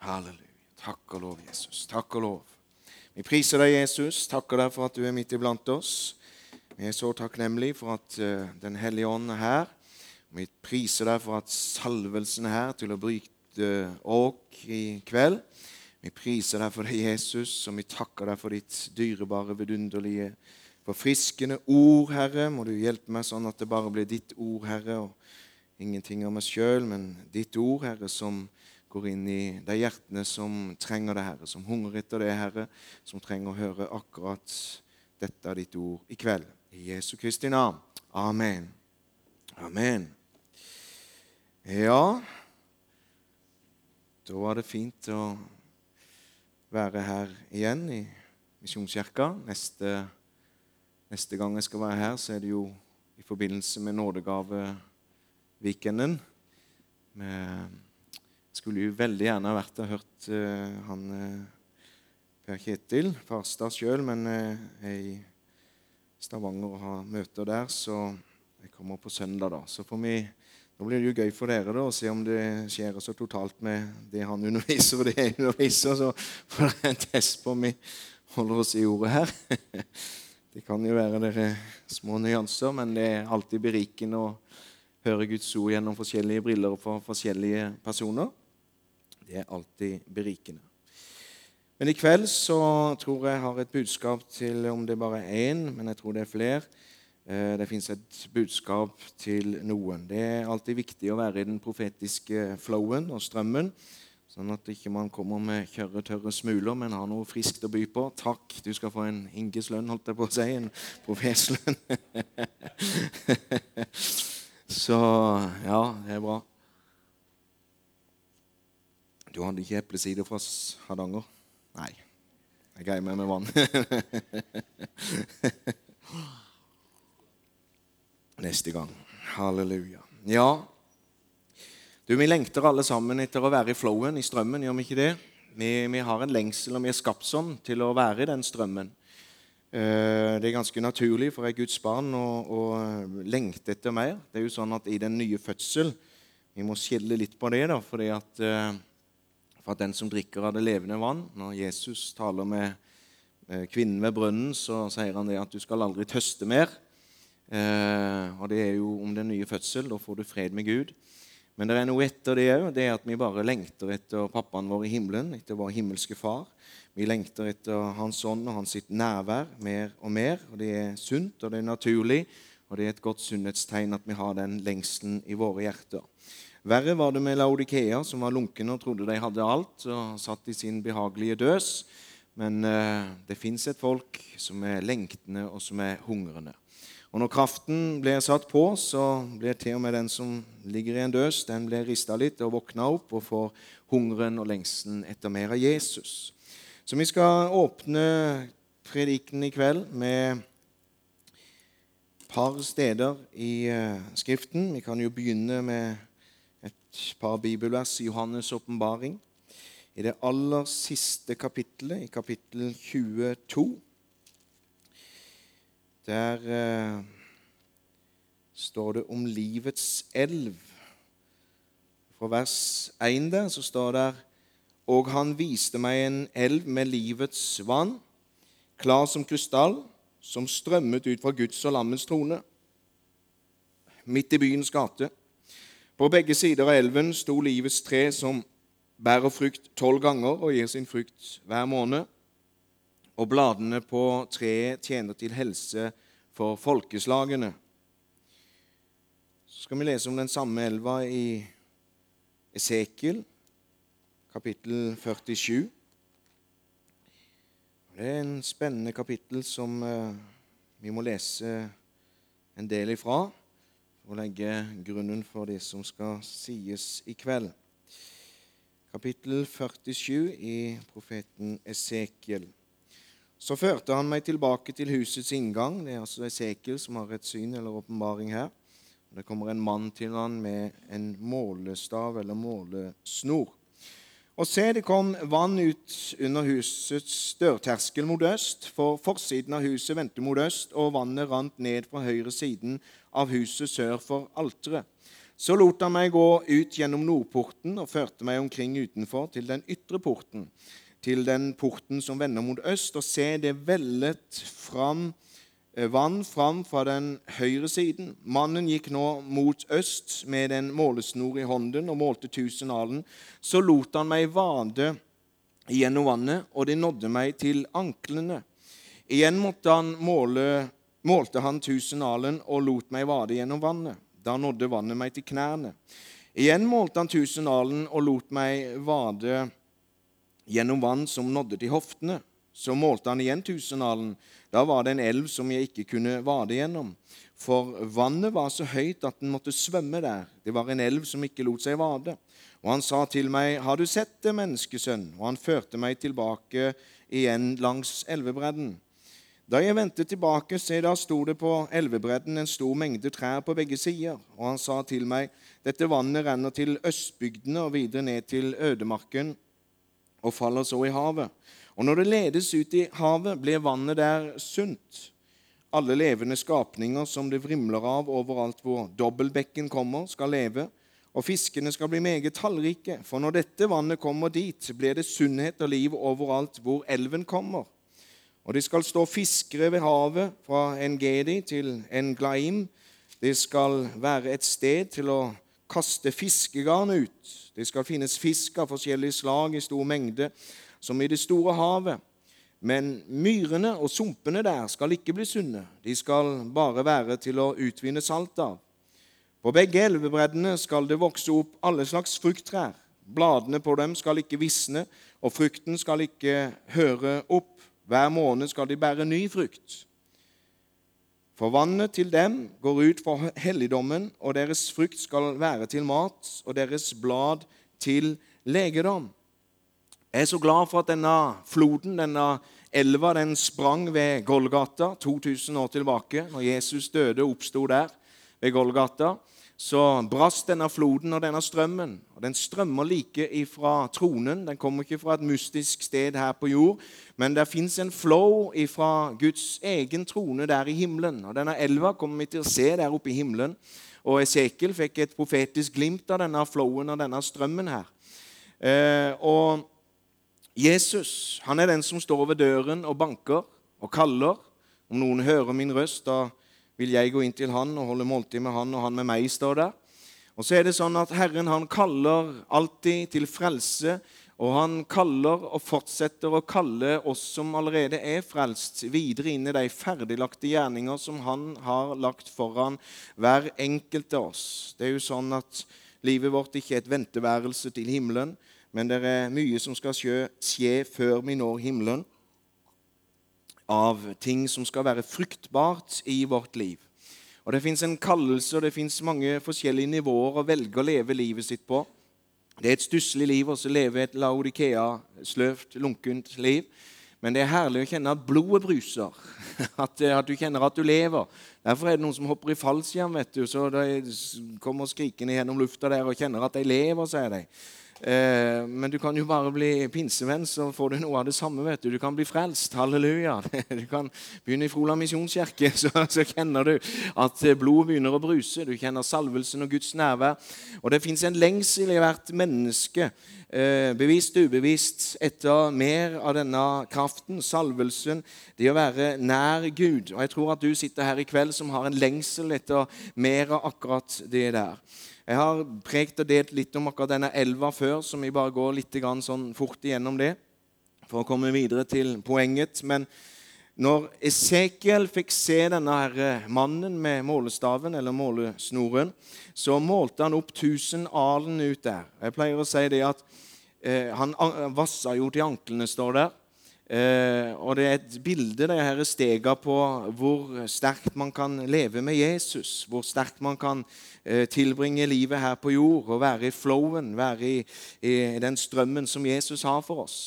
Halleluja. Takk og lov, Jesus. Takk og lov. Vi priser deg, Jesus. Takker deg for at du er midt iblant oss. Vi er så takknemlige for at uh, Den hellige ånd er her. Vi priser deg for at salvelsen er her til å bryte åk i kveld. Vi priser deg for det, Jesus, og vi takker deg for ditt dyrebare, vidunderlige, forfriskende ord, Herre. Må du hjelpe meg sånn at det bare blir ditt ord, Herre, og ingenting av meg sjøl, men ditt ord, Herre, som går inn i de hjertene som trenger det, Herre, som hungrer etter det, Herre, som trenger å høre akkurat dette ditt ord i kveld. I Jesu Kristi navn. Amen. Amen. Ja, da var det fint å være her igjen i Misjonskirka. Neste, neste gang jeg skal være her, så er det jo i forbindelse med nådegaveweekenden. Med skulle jo veldig gjerne vært og hørt uh, han uh, Per Kjetil Farstad sjøl, men uh, jeg er i Stavanger og har møter der, så jeg kommer på søndag. da. Så får vi, Nå blir det jo gøy for dere da, å se om det skjer så totalt med det han underviser og det jeg underviser. Så får dere en test på om vi holder oss i ordet her. Det kan jo være dere små nyanser, men det er alltid berikende å høre Guds ord gjennom forskjellige briller for forskjellige personer. Det er alltid berikende. Men i kveld så tror jeg har et budskap til om det bare er én, men jeg tror det er flere. Eh, det fins et budskap til noen. Det er alltid viktig å være i den profetiske flowen og strømmen, sånn at ikke man kommer med kjørre, tørre smuler, men har noe friskt å by på. Takk, du skal få en Inges holdt jeg på å si. En profetslønn. så ja, det er bra. Du hadde ikke eplesider fra Hardanger? Nei. Jeg greier meg med vann. Neste gang. Halleluja. Ja, du, vi lengter alle sammen etter å være i flowen, i strømmen, gjør vi ikke det? Vi, vi har en lengsel, og vi er skapt sånn til å være i den strømmen. Eh, det er ganske naturlig for et Guds barn å, å lengte etter mer. Det er jo sånn at i den nye fødsel Vi må skille litt på det, da, fordi at eh, for at den som drikker av det levende vann Når Jesus taler med kvinnen ved brønnen, så sier han det at du skal aldri tøste mer. Eh, og det er jo om den nye fødsel. Da får du fred med Gud. Men det er noe etter det òg. Det er at vi bare lengter etter pappaen vår i himmelen, etter vår himmelske far. Vi lengter etter Hans ånd og hans sitt nærvær mer og mer. og Det er sunt, og det er naturlig, og det er et godt sunnhetstegn at vi har den lengselen i våre hjerter. Verre var det med Laudikea, som var lunken og trodde de hadde alt, og satt i sin behagelige døs. Men eh, det fins et folk som er lengtende, og som er hungrende. Og når kraften blir satt på, så blir til og med den som ligger i en døs, den blir rista litt og våkna opp og får hungeren og lengselen etter mer av Jesus. Så vi skal åpne predikten i kveld med et par steder i uh, Skriften. Vi kan jo begynne med par bibelvers i Johannes' åpenbaring. I det aller siste kapittelet, i kapittel 22, der eh, står det om livets elv. Fra vers 1 der så står det Og han viste meg en elv med livets vann, klar som krystall, som strømmet ut fra Guds og lammets trone, midt i byens gate. På begge sider av elven sto livets tre, som bærer frukt tolv ganger og gir sin frukt hver måned. Og bladene på treet tjener til helse for folkeslagene. Så skal vi lese om den samme elva i Esekiel, kapittel 47. Det er en spennende kapittel som eh, vi må lese en del ifra og legge grunnen for det som skal sies i kveld. Kapittel 47 i profeten Esekiel. Så førte han meg tilbake til husets inngang. Det er altså Esekiel som har et syn eller åpenbaring her. Det kommer en mann til han med en målestav eller målesnor. Og se, det kom vann ut under husets dørterskel mot øst, for forsiden av huset vendte mot øst, og vannet rant ned fra høyre siden av huset sør for alteret. Så lot han meg gå ut gjennom nordporten og førte meg omkring utenfor til den ytre porten, til den porten som vender mot øst, og se, det vellet fram vann fram fra den høyre siden. Mannen gikk nå mot øst med en målesnor i hånden og målte tusen alen. Så lot han meg vade gjennom vannet, og det nådde meg til anklene. Igjen han måle, målte han tusen alen og lot meg vade gjennom vannet. Da nådde vannet meg til knærne. Igjen målte han tusen alen og lot meg vade gjennom vann som nådde til hoftene. Så målte han igjen tusen alen. Da var det en elv som jeg ikke kunne vade gjennom. For vannet var så høyt at den måtte svømme der. Det var en elv som ikke lot seg vade. Og han sa til meg, 'Har du sett det, menneskesønn?' Og han førte meg tilbake igjen langs elvebredden. Da jeg vendte tilbake, se da sto det på elvebredden en stor mengde trær på begge sider. Og han sa til meg, dette vannet renner til østbygdene og videre ned til ødemarken og faller så i havet. Og når det ledes ut i havet, blir vannet der sunt. Alle levende skapninger som det vrimler av overalt hvor dobbeltbekken kommer, skal leve, og fiskene skal bli meget tallrike. For når dette vannet kommer dit, blir det sunnhet og liv overalt hvor elven kommer. Og det skal stå fiskere ved havet fra Engedi til Englaim. Det skal være et sted til å kaste fiskegarn ut. Det skal finnes fisk av forskjellige slag i stor mengde, som i det store havet. Men myrene og sumpene der skal ikke bli sunne. De skal bare være til å utvinne salt av. På begge elvebreddene skal det vokse opp alle slags frukttrær. Bladene på dem skal ikke visne, og frukten skal ikke høre opp. Hver måned skal de bære ny frukt. For vannet til dem går ut fra helligdommen, og deres frukt skal være til mat, og deres blad til legedom. Jeg er så glad for at denne floden, denne elva, den sprang ved Golgata 2000 år tilbake, når Jesus døde og oppsto der ved Golgata så brast denne floden og denne strømmen. Og Den strømmer like ifra tronen. Den kommer ikke fra et mystisk sted her på jord, men det fins en flow ifra Guds egen trone der i himmelen. Og Denne elva kommer vi til å se der oppe i himmelen. Og Esekiel fikk et profetisk glimt av denne flowen og denne strømmen her. Eh, og Jesus han er den som står ved døren og banker og kaller. Om noen hører min røst, da vil jeg gå inn til han og holde måltid med han, og han med meg, står der. Og så er det sånn at Herren han kaller alltid til frelse, og han kaller og fortsetter å kalle oss som allerede er frelst, videre inn i de ferdiglagte gjerninger som han har lagt foran hver enkelt av oss. Det er jo sånn at livet vårt ikke er et venteværelse til himmelen, men det er mye som skal skje, skje før vi når himmelen av ting som skal være fruktbart i vårt liv. Og Det fins en kallelse, og det fins mange forskjellige nivåer å velge å leve livet sitt på. Det er et stusslig liv å leve et Laudikea-sløvt, lunkent liv. Men det er herlig å kjenne at blodet bruser, at, at, du kjenner at du lever. Derfor er det noen som hopper i fallskjerm, vet du, så de kommer skrikende gjennom lufta der og kjenner at de lever, sier de. Eh, men du kan jo bare bli pinsevenn, så får du noe av det samme. vet Du Du kan bli frelst. Halleluja. Du kan begynne i Frola misjonskirke, så, så, kjenner du at blodet begynner å bruse. Du kjenner salvelsen og Guds nærvær. Og det fins en lengsel i hvert menneske, eh, bevisst ubevisst, etter mer av denne kraften, salvelsen, det å være nær Gud. Og jeg tror at du sitter her i kveld som har en lengsel etter mer av akkurat det der. Jeg har prekt og delt litt om akkurat denne elva før, så vi bare går litt sånn fort igjennom det for å komme videre til poenget. Men når Esekiel fikk se denne her eh, mannen med målestaven, eller målesnoren, så målte han opp 1000 alen ut der. Jeg pleier å si det at eh, han vassa jo til anklene, står der. Eh, og det er et bilde, det her stega på hvor sterkt man kan leve med Jesus. Hvor sterkt man kan tilbringe livet her på jord og være i flowen, være i, i, den strømmen som Jesus har for oss.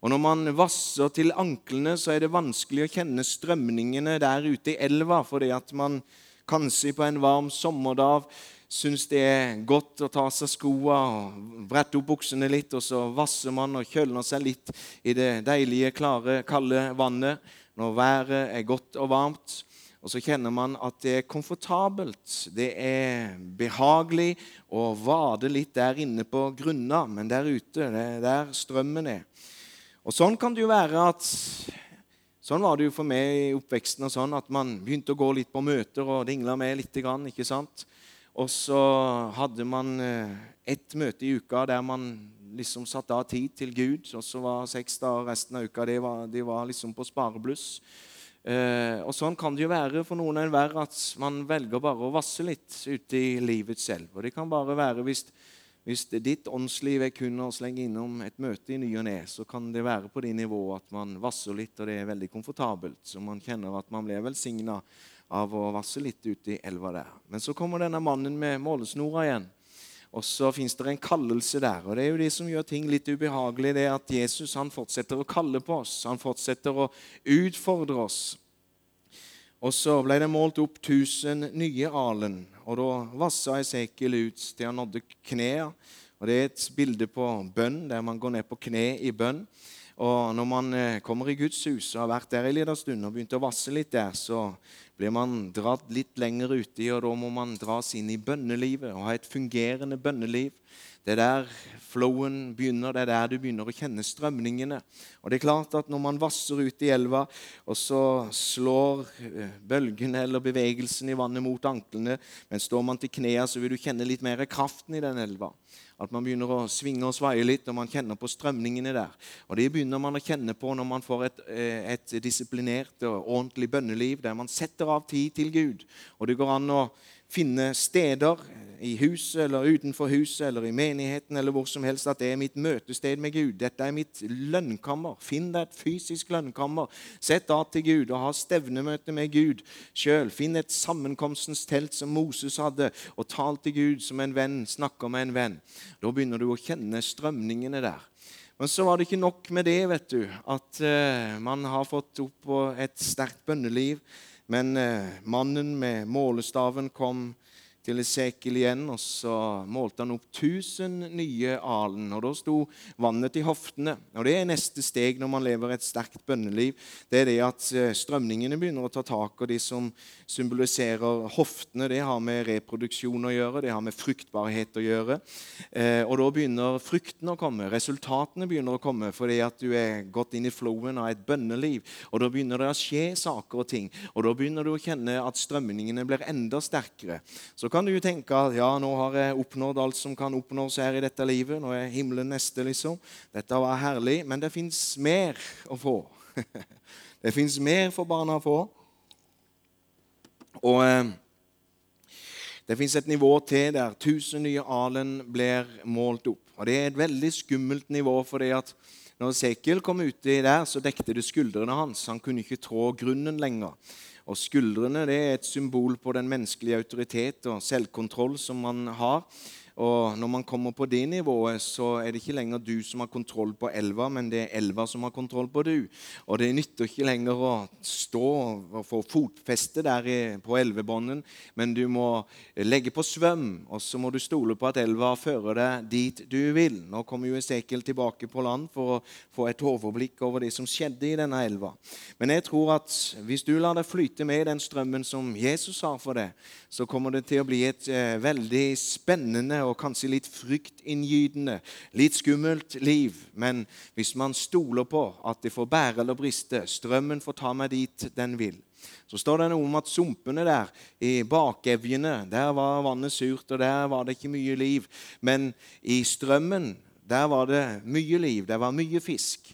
Og Når man vasser til anklene, så er det vanskelig å kjenne strømningene der ute i elva, fordi at man kanskje på en varm sommerdag syns det er godt å ta av seg skoene og brette opp buksene litt, og så vasser man og kjøler seg litt i det deilige, klare, kalde vannet når været er godt og varmt. Og så kjenner man at det er komfortabelt, det er behagelig å vade litt der inne på grunna, men der ute, det er der strømmen er. Og sånn kan det jo være at Sånn var det jo for meg i oppveksten og sånn, at man begynte å gå litt på møter og dingla med litt. ikke sant? Og så hadde man eh, ett møte i uka der man liksom satte av tid til Gud. Og så var seks dager resten av uka det var, det var liksom på sparebluss. Eh, og sånn kan det jo være for noen enhver at man velger bare å vasse litt ute i livet selv. Og det kan bare være hvis, hvis ditt åndsliv er kun å slenge innom et møte i ny og ne, så kan det være på det nivået at man vasser litt, og det er veldig komfortabelt. Så man kjenner at man blir velsigna av å vasse litt ute i elva der. Men så kommer denne mannen med målesnora igjen. Og så fins det en kallelse der. Og det er jo det som gjør ting litt ubehagelig, det at Jesus han fortsetter å kalle på oss. Han fortsetter å utfordre oss. Og så ble det målt opp 1000 nye alen, og da vassa Esekiel ut til han nådde knærne. Og Det er et bilde på bønn, der man går ned på kne i bønn. Og når man eh, kommer i Guds hus og har vært der en liten stund og begynt å vasse litt der, så blir man dratt litt lenger uti, og da må man dras inn i bønnelivet og ha et fungerende bønneliv. Det er der flowen begynner, det er der du begynner å kjenne strømningene. Og det er klart at Når man vasser ut i elva, og så slår eh, bølgene eller bevegelsen i vannet mot anklene, men står man til knærne, så vil du kjenne litt mer kraften i den elva. At man begynner å svinge og svaie litt, og man kjenner på strømningene der. Og Det begynner man å kjenne på når man får et, eh, et disiplinert og ordentlig bønneliv, der man setter av tid til Gud. Og det går an å finne steder i huset eller utenfor huset eller i menigheten eller hvor som helst at det er mitt møtested med Gud. Dette er mitt lønnkammer. Finn deg et fysisk lønnkammer. Sett av til Gud og ha stevnemøte med Gud sjøl. Finn et sammenkomstens telt som Moses hadde, og tal til Gud som en venn snakker med en venn. Da begynner du å kjenne strømningene der. Men så var det ikke nok med det, vet du, at uh, man har fått opp et sterkt bønneliv. Men uh, mannen med målestaven kom til Esekiel igjen, og så målte han opp 1000 nye alen. og Da sto vannet til hoftene. Og Det er neste steg når man lever et sterkt bønneliv. Det er det at eh, strømningene begynner å ta tak, og de som symboliserer hoftene, det har med reproduksjon å gjøre, det har med fruktbarhet å gjøre. Eh, og da begynner fruktene å komme, resultatene begynner å komme fordi at du er gått inn i flowen av et bønneliv. Og da begynner det å skje saker og ting, og da begynner du å kjenne at strømningene blir enda sterkere. Så kan du jo tenke at ja, nå har jeg oppnådd alt som kan oppnås her i dette livet. Nå er himmelen neste, liksom. Dette var herlig. Men det fins mer å få. det fins mer for barna å få. Og eh, det fins et nivå til der 1000 nye alen blir målt opp. Og Det er et veldig skummelt nivå. fordi at når Sekiel kom uti der, så dekte det skuldrene hans. Han kunne ikke trå grunnen lenger. Og Skuldrene det er et symbol på den menneskelige autoritet og selvkontroll som man har. Og når man kommer på det nivået, så er det ikke lenger du som har kontroll på elva, men det er elva som har kontroll på du. Og det nytter ikke lenger å stå og få fotfeste der på elvebånden, men du må legge på svøm, og så må du stole på at elva fører deg dit du vil. Nå kommer jo Esekiel tilbake på land for å få et overblikk over det som skjedde i denne elva. Men jeg tror at hvis du lar deg flyte med i den strømmen som Jesus har for deg, så kommer det til å bli et eh, veldig spennende og kanskje litt fryktinngytende, litt skummelt liv. Men hvis man stoler på at det får bære eller briste, strømmen får ta meg dit den vil. Så står det noe om at sumpene der, i bakevjene, der var vannet surt, og der var det ikke mye liv. Men i strømmen, der var det mye liv, der var mye fisk.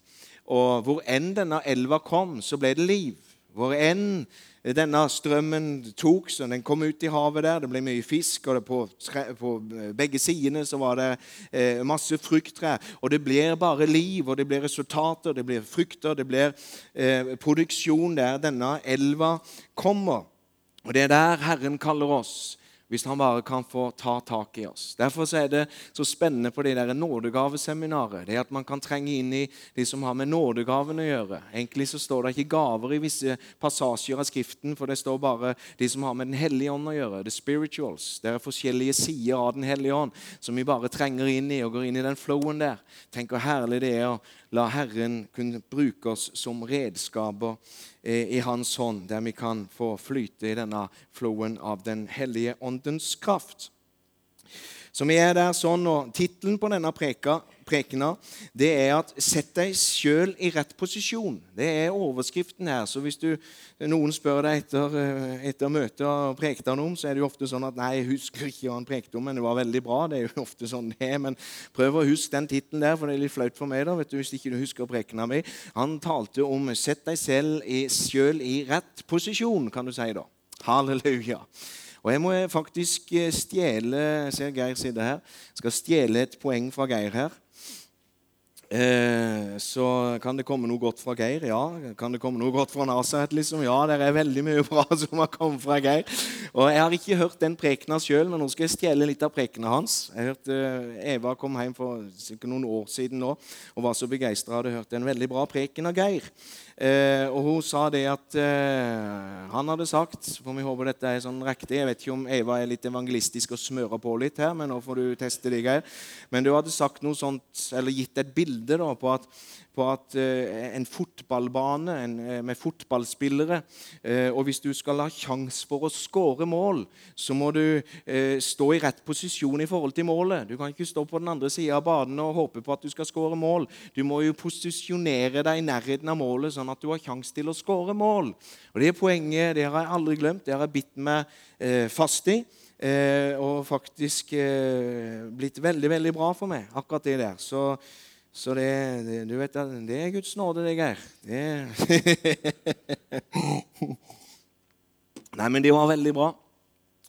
Og hvor enn denne elva kom, så ble det liv. Hvor enn denne strømmen tok, så den kom ut i havet der. Det ble mye fisk, og på, på, begge sidene så var det eh, masse frukttrær. Og det blir bare liv, og det blir resultater, det blir frukter, det blir eh, produksjon der denne elva kommer. Og det er der Herren kaller oss hvis han bare kan få ta tak i oss. Derfor er det så spennende på det der nådegaveseminaret. det At man kan trenge inn i de som har med nådegaven å gjøre. Egentlig så står det ikke gaver i visse passasjer av Skriften, for det står bare de som har med Den hellige ånd å gjøre. The spirituals. Det er forskjellige sider av Den hellige ånd som vi bare trenger inn i og går inn i den flowen der. Tenk hvor herlig det er å la Herren kunne bruke oss som redskaper i Hans hånd, der vi kan få flyte i denne floen av Den hellige åndens kraft. Så vi er der sånn, og Tittelen på denne preka prekena, det er at 'sett deg sjøl i rett posisjon'. Det er overskriften her. Så hvis du, noen spør deg etter, eh, etter møtet og prekte han om, så er det jo ofte sånn at 'nei, jeg husker ikke hva han prekte om, men det var veldig bra'. Det er jo ofte sånn det er. Men prøv å huske den tittelen der, for det er litt flaut for meg da, vet du, hvis ikke du husker prekena mi. Han talte om 'sett deg selv sjøl i rett posisjon', kan du si da. Halleluja. Og jeg må faktisk eh, stjele ser Geir sitte her. Jeg skal stjele et poeng fra Geir her. Eh, så kan det komme noe godt fra Geir? Ja. Kan det komme noe godt fra Nasaret? Liksom? Ja, det er veldig mye bra som har kommet fra Geir. Og Jeg har ikke hørt den prekena sjøl, men nå skal jeg stjele litt av prekena hans. Jeg hørte eh, Eva kom hjem for noen år siden nå og var så begeistra. Hadde hørt en veldig bra preken av Geir. Eh, og hun sa det at eh, han hadde sagt For vi håper dette er sånn riktig. Jeg vet ikke om Eva er litt evangelistisk og smører på litt her, men nå får du teste det, Geir. Men du hadde sagt noe sånt, eller gitt et bilde da, på at på at eh, en fotballbane en, eh, med fotballspillere eh, Og hvis du skal ha sjanse for å skåre mål, så må du stå i rett posisjon i forhold til målet. Du kan ikke stå på den andre sida av banen og håpe på at du skal skåre mål. Du må jo posisjonere deg i nærheten av målet, sånn at du har sjanse til å skåre mål. Og Det poenget det har jeg aldri glemt. Det har jeg bitt meg fast i. og faktisk blitt veldig, veldig bra for meg, akkurat det der. Så så det, det, du vet, det er Guds nåde, det, Geir. Nei, men det var veldig bra.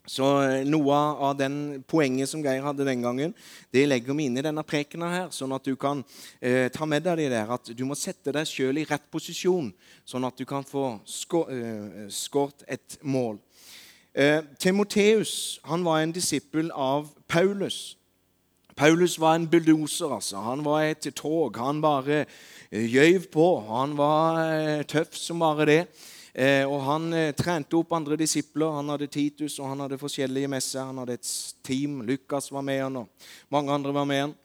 Så eh, Noe av den poenget som Geir hadde den gangen, det legger vi inn i denne prekena her, sånn at du kan eh, ta med deg det der at du må sette deg sjøl i rett posisjon, sånn at du kan få eh, skåret et mål. Eh, Timoteus han var en disippel av Paulus. Paulus var en bulldoser. Altså. Han var et tog. Han bare eh, gjøv på. Han var eh, tøff som bare det. Eh, og Han trente opp andre disipler. Han hadde Titus og han hadde forskjellige messer. Han hadde et team. Lukas var med han, og mange andre var med han.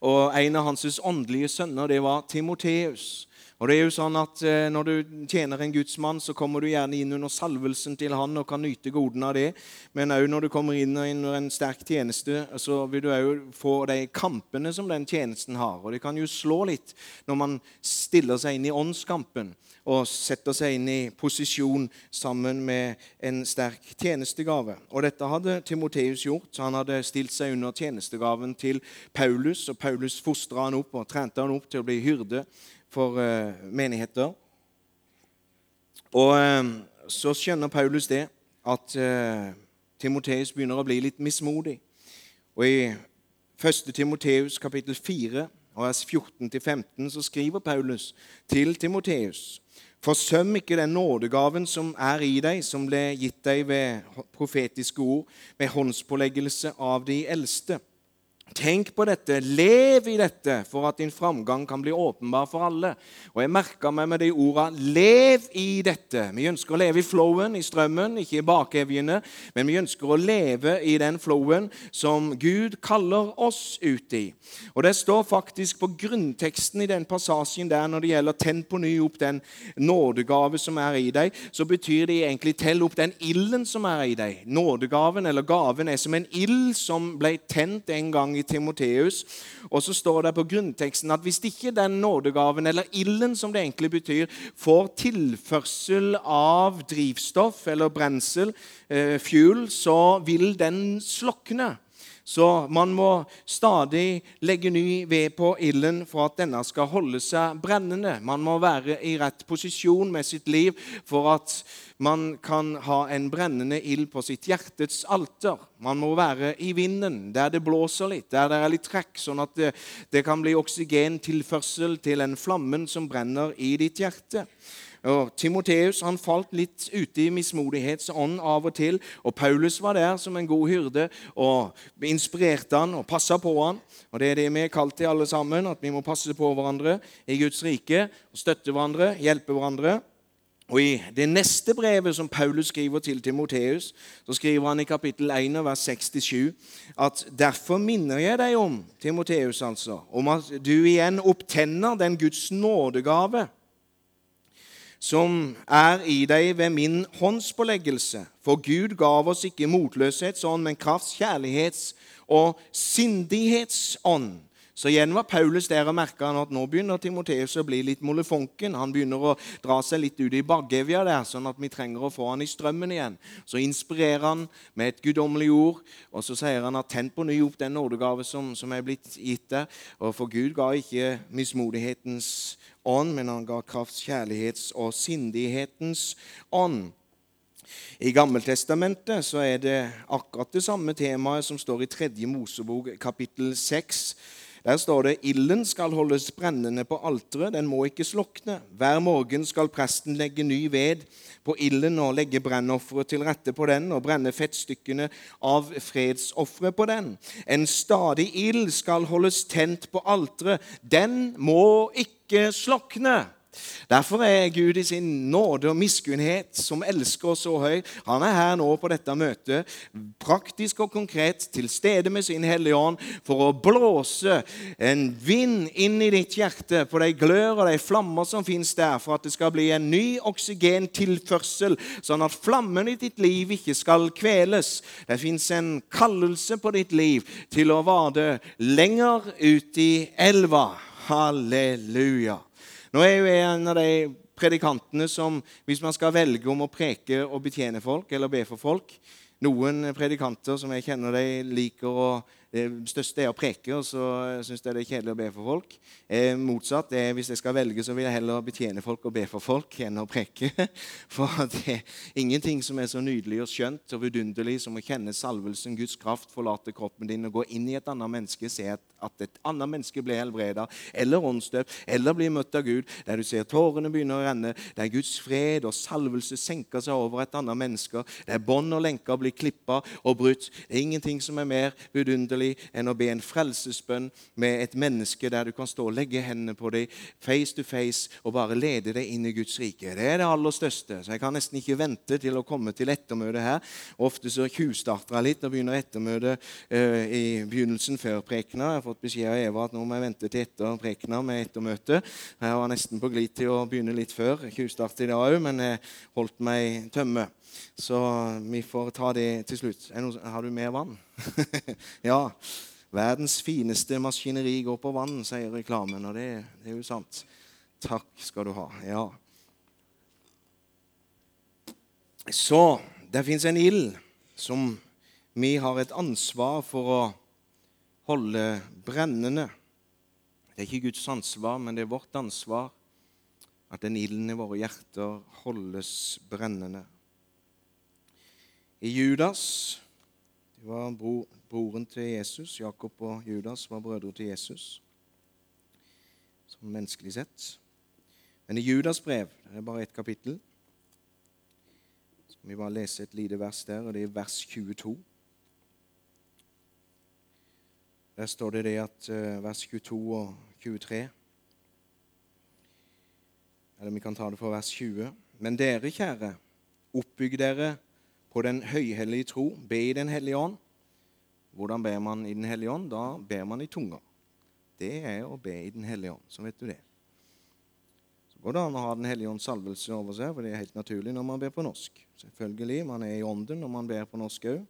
Og En av hans åndelige sønner det var Timoteus. Og det er jo sånn at eh, Når du tjener en gudsmann, så kommer du gjerne inn under salvelsen til han og kan nyte godene av det. Men òg når du kommer inn under en sterk tjeneste, så vil du òg få de kampene som den tjenesten har. Og det kan jo slå litt når man stiller seg inn i åndskampen og setter seg inn i posisjon sammen med en sterk tjenestegave. Og Dette hadde Timoteus gjort. Han hadde stilt seg under tjenestegaven til Paulus, og Paulus fostra han opp og trente han opp til å bli hyrde for uh, menigheter. Og uh, så skjønner Paulus det, at uh, Timoteus begynner å bli litt mismodig. Og I 1. Timoteus kapittel 4, vers 14-15, så skriver Paulus til Timoteus Forsøm ikke den nådegaven som er i deg, som ble gitt deg ved profetiske ord, med håndspåleggelse av de eldste. Tenk på dette, lev i dette, for at din framgang kan bli åpenbar for alle. Og Jeg merka meg med de orda 'lev i dette'. Vi ønsker å leve i flowen, i strømmen, ikke i bakevjene. Men vi ønsker å leve i den flowen som Gud kaller oss ut i. Og Det står faktisk på grunnteksten i den passasjen der når det gjelder 'tenn på ny opp den nådegave som er i deg', så betyr det egentlig 'tell opp den ilden som er i deg'. Nådegaven eller gaven er som en ild som ble tent en gang i Timoteus. Og så står det på grunnteksten at hvis ikke den nådegaven, eller ilden som det egentlig betyr, får tilførsel av drivstoff eller brensel, eh, fuel, så vil den slokne. Så man må stadig legge ny ved på ilden for at denne skal holde seg brennende. Man må være i rett posisjon med sitt liv for at man kan ha en brennende ild på sitt hjertets alter. Man må være i vinden, der det blåser litt, der det er litt trekk, sånn at det, det kan bli oksygentilførsel til den flammen som brenner i ditt hjerte. Og Timoteus han falt litt ute i mismodighetsånd av og til. og Paulus var der som en god hyrde og inspirerte han og passa på han. Og Det er det vi er kalt til alle sammen, at vi må passe på hverandre i Guds rike. og Støtte hverandre, hjelpe hverandre. Og I det neste brevet som Paulus skriver til Timoteus, så skriver han i kapittel 1, vers 6-7 at derfor minner jeg deg om Timoteus altså, om at du igjen opptenner den Guds nådegave som er i deg ved min håndspåleggelse. For Gud gav oss ikke motløshetsånd, men krafts, kjærlighets og sindighetsånd. Så igjen var Paulus der og merka at nå begynner Timoteus å bli litt molefonken. Han begynner å dra seg litt ut i bakevja der, sånn at vi trenger å få han i strømmen igjen. Så inspirerer han med et guddommelig ord, og så sier han at tenn på ny opp den nådegave som, som er blitt gitt der. Og for Gud ga ikke mismodighetens ånd, men han ga krafts, kjærlighets og sindighetens ånd. I Gammeltestamentet så er det akkurat det samme temaet som står i 3. Mosebok kapittel 6 der står det ilden skal holdes brennende på alteret, den må ikke slokne. Hver morgen skal presten legge ny ved på ilden og legge brennofferet til rette på den og brenne fettstykkene av fredsofferet på den. En stadig ild skal holdes tent på alteret, den må ikke slokne. Derfor er Gud i sin nåde og miskunnhet, som elsker oss så høy, han er her nå på dette møtet, praktisk og konkret, til stede med sin Hellige Ånd, for å blåse en vind inn i ditt hjerte på de glør og de flammer som fins der, for at det skal bli en ny oksygentilførsel, sånn at flammen i ditt liv ikke skal kveles. Det fins en kallelse på ditt liv til å vade lenger ut i elva. Halleluja. Nå er jo jeg en av de predikantene som, hvis man skal velge om å preke og betjene folk eller be for folk Noen predikanter som jeg kjenner de liker å det største er å preke, og så syns jeg det er kjedelig å be for folk. Eh, motsatt. Er, hvis jeg skal velge, så vil jeg heller betjene folk og be for folk enn å preke. For det er ingenting som er så nydelig og skjønt og vidunderlig som å kjenne salvelsen, Guds kraft, forlate kroppen din og gå inn i et annet menneske, se at, at et annet menneske blir helbreda eller åndsdøpt eller blir møtt av Gud, der du ser tårene begynner å renne, der Guds fred og salvelse senker seg over et annet menneske, der bånd og lenker blir klippa og brutt. Det er ingenting som er mer vidunderlig vidunderlig enn å be en frelsesbønn med et menneske der du kan stå og legge hendene på dem face to face og bare lede deg inn i Guds rike. Det er det aller største. Så jeg kan nesten ikke vente til å komme til ettermøtet her. Ofte så tjuvstarter jeg litt og begynner ettermøtet uh, i begynnelsen før prekena. Jeg har fått beskjed av Eva at nå må jeg vente til etter prekena med ettermøtet. Jeg var nesten på glid til å begynne litt før. Tjuvstart i dag òg, men jeg holdt meg tømme. Så vi får ta det til slutt. Har du mer vann? ja. Verdens fineste maskineri går på vann, sier reklamen, og det, det er jo sant. Takk skal du ha. Ja. Så det fins en ild som vi har et ansvar for å holde brennende. Det er ikke Guds ansvar, men det er vårt ansvar at den ilden i våre hjerter holdes brennende. I Judas det var bro, broren til Jesus. Jakob og Judas var brødre til Jesus, som menneskelig sett. Men i Judas brev det er bare ett kapittel. Så skal vi bare lese et lite vers der, og det er vers 22. Der står det det at uh, vers 22 og 23 Eller vi kan ta det for vers 20. Men dere, kjære, oppbygg dere den høyhellige tro, be i Den hellige ånd. Hvordan ber man i Den hellige ånd? Da ber man i tunga. Det er å be i Den hellige ånd. Så vet du det. Så går det an å ha Den hellige ånds salvelse over seg, for det er helt naturlig når man ber på norsk. Selvfølgelig, Man er i ånden når man ber på norsk òg.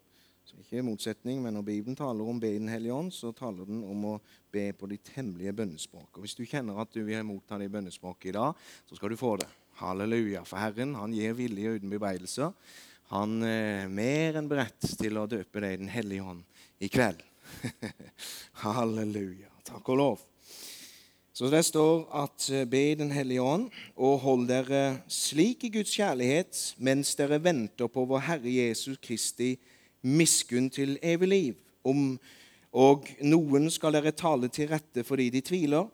Så ikke motsetning, men når Bibelen taler om be i Den hellige ånd, så taler den om å be på ditt hemmelige bønnespråk. Og Hvis du kjenner at du vil motta det bønnespråket i dag, så skal du få det. Halleluja. For Herren han gir vilje uten bebreidelser. Han er mer enn beredt til å døpe deg i Den hellige ånd i kveld. Halleluja. Takk og lov. Så det står at eh, be i Den hellige ånd, og hold dere slik i Guds kjærlighet mens dere venter på vår Herre Jesus Kristi miskunn til evig liv. Om, og noen skal dere tale til rette fordi de tviler.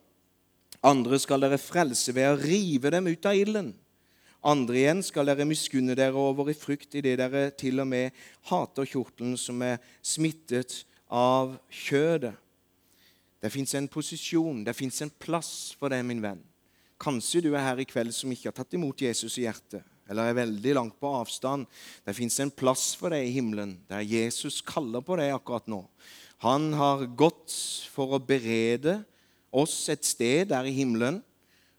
Andre skal dere frelse ved å rive dem ut av ilden. Andre igjen skal dere miskunne dere over i frykt idet dere til og med hater kjortelen som er smittet av kjødet. Det fins en posisjon, det fins en plass for deg, min venn. Kanskje du er her i kveld som ikke har tatt imot Jesus i hjertet, eller er veldig langt på avstand. Det fins en plass for deg i himmelen, der Jesus kaller på deg akkurat nå. Han har gått for å berede oss et sted der i himmelen